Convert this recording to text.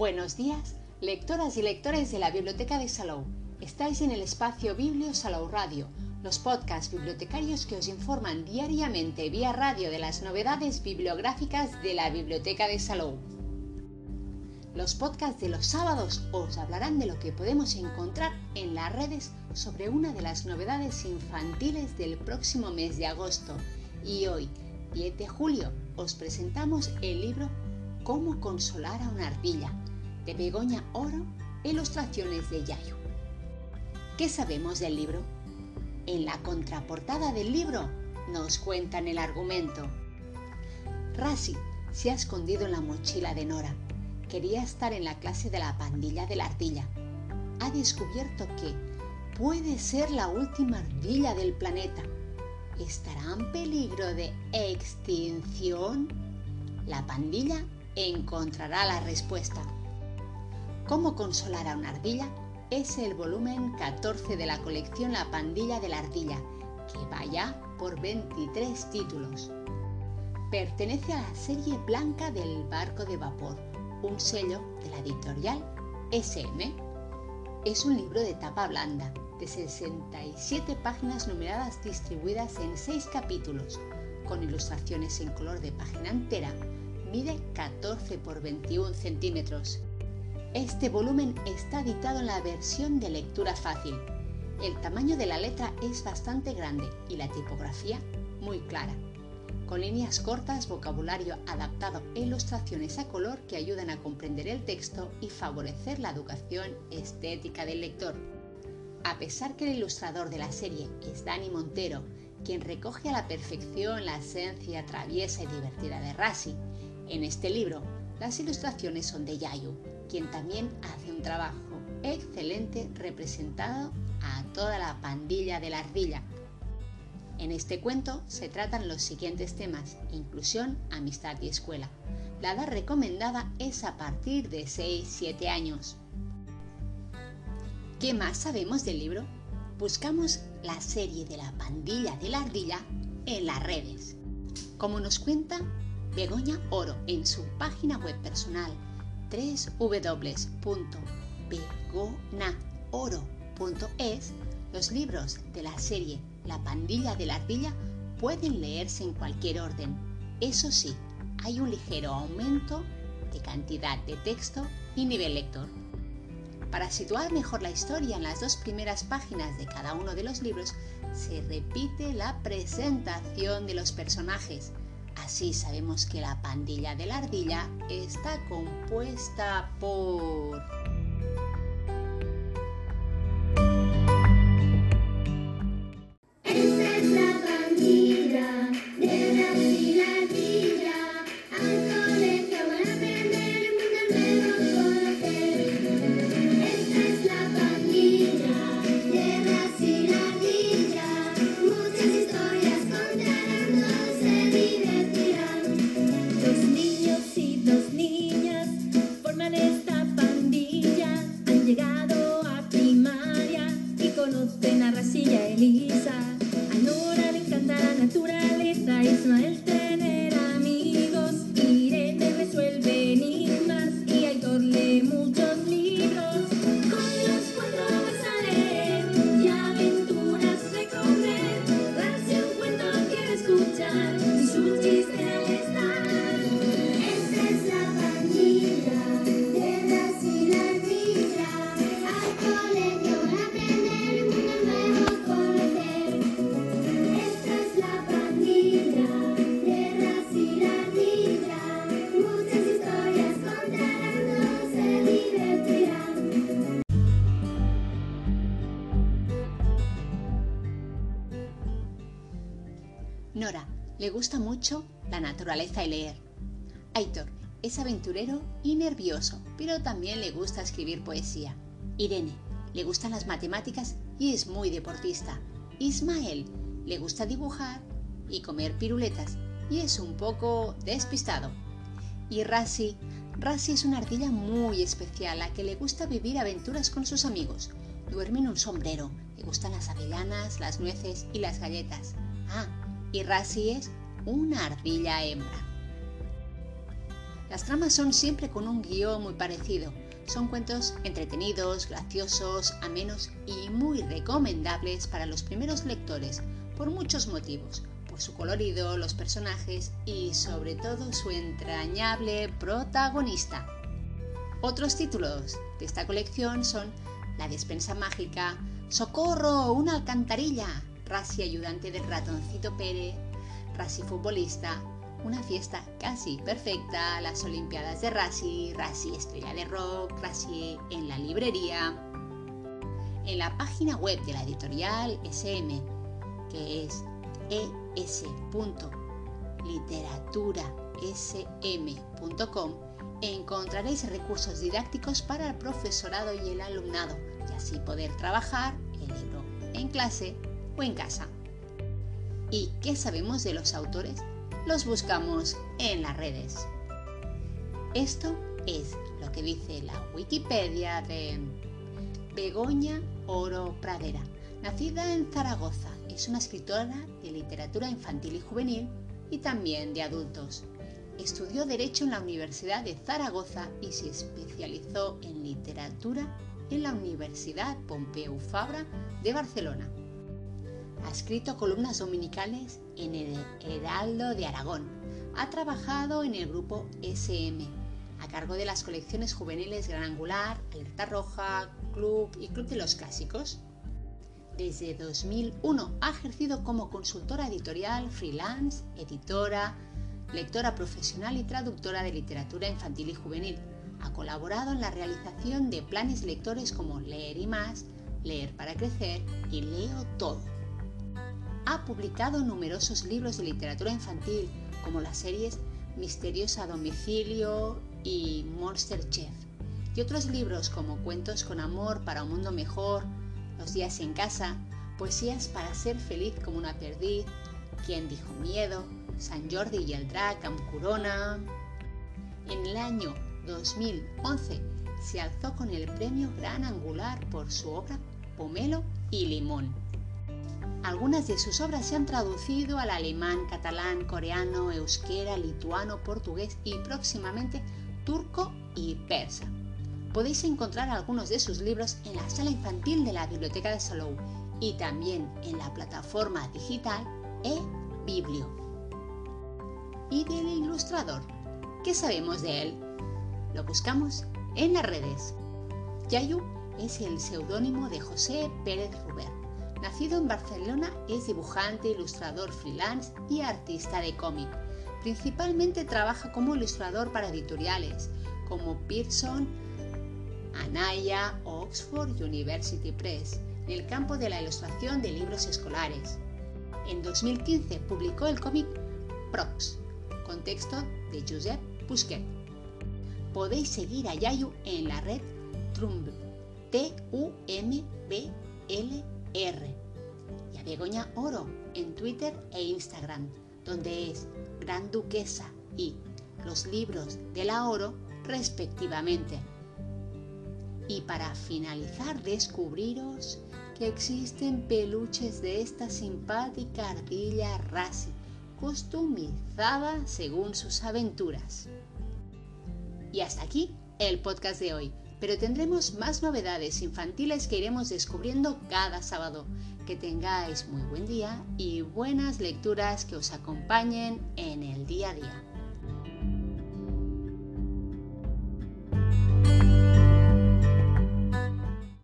Buenos días, lectoras y lectores de la Biblioteca de Salou. Estáis en el espacio Biblio Salou Radio, los podcasts bibliotecarios que os informan diariamente vía radio de las novedades bibliográficas de la Biblioteca de Salou. Los podcasts de los sábados os hablarán de lo que podemos encontrar en las redes sobre una de las novedades infantiles del próximo mes de agosto. Y hoy, 10 de julio, os presentamos el libro Cómo consolar a una ardilla, de Begoña Oro, ilustraciones de Yayo. ¿Qué sabemos del libro? En la contraportada del libro nos cuentan el argumento. Rasi se ha escondido en la mochila de Nora. Quería estar en la clase de la pandilla de la ardilla. Ha descubierto que puede ser la última ardilla del planeta. ¿Estará en peligro de extinción? La pandilla encontrará la respuesta. ¿Cómo consolar a una ardilla? Es el volumen 14 de la colección La Pandilla de la Ardilla, que vaya por 23 títulos. Pertenece a la serie blanca del barco de vapor, un sello de la editorial SM. Es un libro de tapa blanda, de 67 páginas numeradas distribuidas en 6 capítulos, con ilustraciones en color de página entera. Mide 14 por 21 centímetros este volumen está editado en la versión de lectura fácil. El tamaño de la letra es bastante grande y la tipografía muy clara, con líneas cortas, vocabulario adaptado e ilustraciones a color que ayudan a comprender el texto y favorecer la educación estética del lector. A pesar que el ilustrador de la serie es Dani Montero, quien recoge a la perfección la esencia traviesa y divertida de Rasi, en este libro las ilustraciones son de Yayu, quien también hace un trabajo excelente representado a toda la pandilla de la ardilla. En este cuento se tratan los siguientes temas, inclusión, amistad y escuela. La edad recomendada es a partir de 6-7 años. ¿Qué más sabemos del libro? Buscamos la serie de la pandilla de la ardilla en las redes. Como nos cuenta Begoña Oro en su página web personal www.begonaoro.es, los libros de la serie La pandilla de la ardilla pueden leerse en cualquier orden. Eso sí, hay un ligero aumento de cantidad de texto y nivel lector. Para situar mejor la historia en las dos primeras páginas de cada uno de los libros, se repite la presentación de los personajes, Así sabemos que la pandilla de la ardilla está compuesta por... le gusta mucho la naturaleza y leer. Aitor es aventurero y nervioso, pero también le gusta escribir poesía. Irene le gustan las matemáticas y es muy deportista. Ismael le gusta dibujar y comer piruletas y es un poco despistado. Y Rasi, Rasi es una ardilla muy especial a que le gusta vivir aventuras con sus amigos. Duerme en un sombrero, le gustan las avellanas, las nueces y las galletas. Ah, y Rasi es una ardilla hembra. Las tramas son siempre con un guion muy parecido. Son cuentos entretenidos, graciosos, amenos y muy recomendables para los primeros lectores por muchos motivos, por su colorido, los personajes y sobre todo su entrañable protagonista. Otros títulos de esta colección son La despensa mágica, Socorro, una alcantarilla, Rasi ayudante del ratoncito Pérez, Rasi futbolista, una fiesta casi perfecta, las Olimpiadas de Rasi, Rasi estrella de rock, Rasi en la librería. En la página web de la editorial SM, que es es.literaturasm.com, encontraréis recursos didácticos para el profesorado y el alumnado y así poder trabajar el libro en clase en casa. ¿Y qué sabemos de los autores? Los buscamos en las redes. Esto es lo que dice la Wikipedia de Begoña Oro Pradera. Nacida en Zaragoza, es una escritora de literatura infantil y juvenil y también de adultos. Estudió Derecho en la Universidad de Zaragoza y se especializó en literatura en la Universidad Pompeu Fabra de Barcelona. Ha escrito columnas dominicales en el Heraldo de Aragón. Ha trabajado en el grupo SM, a cargo de las colecciones juveniles Gran Angular, Alerta Roja, Club y Club de los Clásicos. Desde 2001 ha ejercido como consultora editorial, freelance, editora, lectora profesional y traductora de literatura infantil y juvenil. Ha colaborado en la realización de planes lectores como Leer y más, Leer para crecer y Leo todo. Ha publicado numerosos libros de literatura infantil como las series Misteriosa Domicilio y Monster Chef y otros libros como Cuentos con amor para un mundo mejor, Los días en casa, Poesías para ser feliz como una perdiz, Quien dijo miedo, San Jordi y el Drac, Corona. En el año 2011 se alzó con el premio Gran Angular por su obra Pomelo y Limón. Algunas de sus obras se han traducido al alemán, catalán, coreano, euskera, lituano, portugués y próximamente turco y persa. Podéis encontrar algunos de sus libros en la sala infantil de la Biblioteca de Salou y también en la plataforma digital e-Biblio y del ilustrador. ¿Qué sabemos de él? Lo buscamos en las redes. Yayu es el seudónimo de José Pérez Ruber. Nacido en Barcelona, es dibujante, ilustrador freelance y artista de cómic. Principalmente trabaja como ilustrador para editoriales como Pearson, Anaya o Oxford University Press en el campo de la ilustración de libros escolares. En 2015 publicó el cómic Prox, contexto de Josep Busquet. Podéis seguir a Yayu en la red T-U-M-B-L-R, y a Begoña Oro en Twitter e Instagram, donde es Gran Duquesa y los libros de la Oro respectivamente. Y para finalizar, descubriros que existen peluches de esta simpática ardilla Rasi customizada según sus aventuras. Y hasta aquí el podcast de hoy, pero tendremos más novedades infantiles que iremos descubriendo cada sábado. Que tengáis muy buen día y buenas lecturas que os acompañen en el día a día.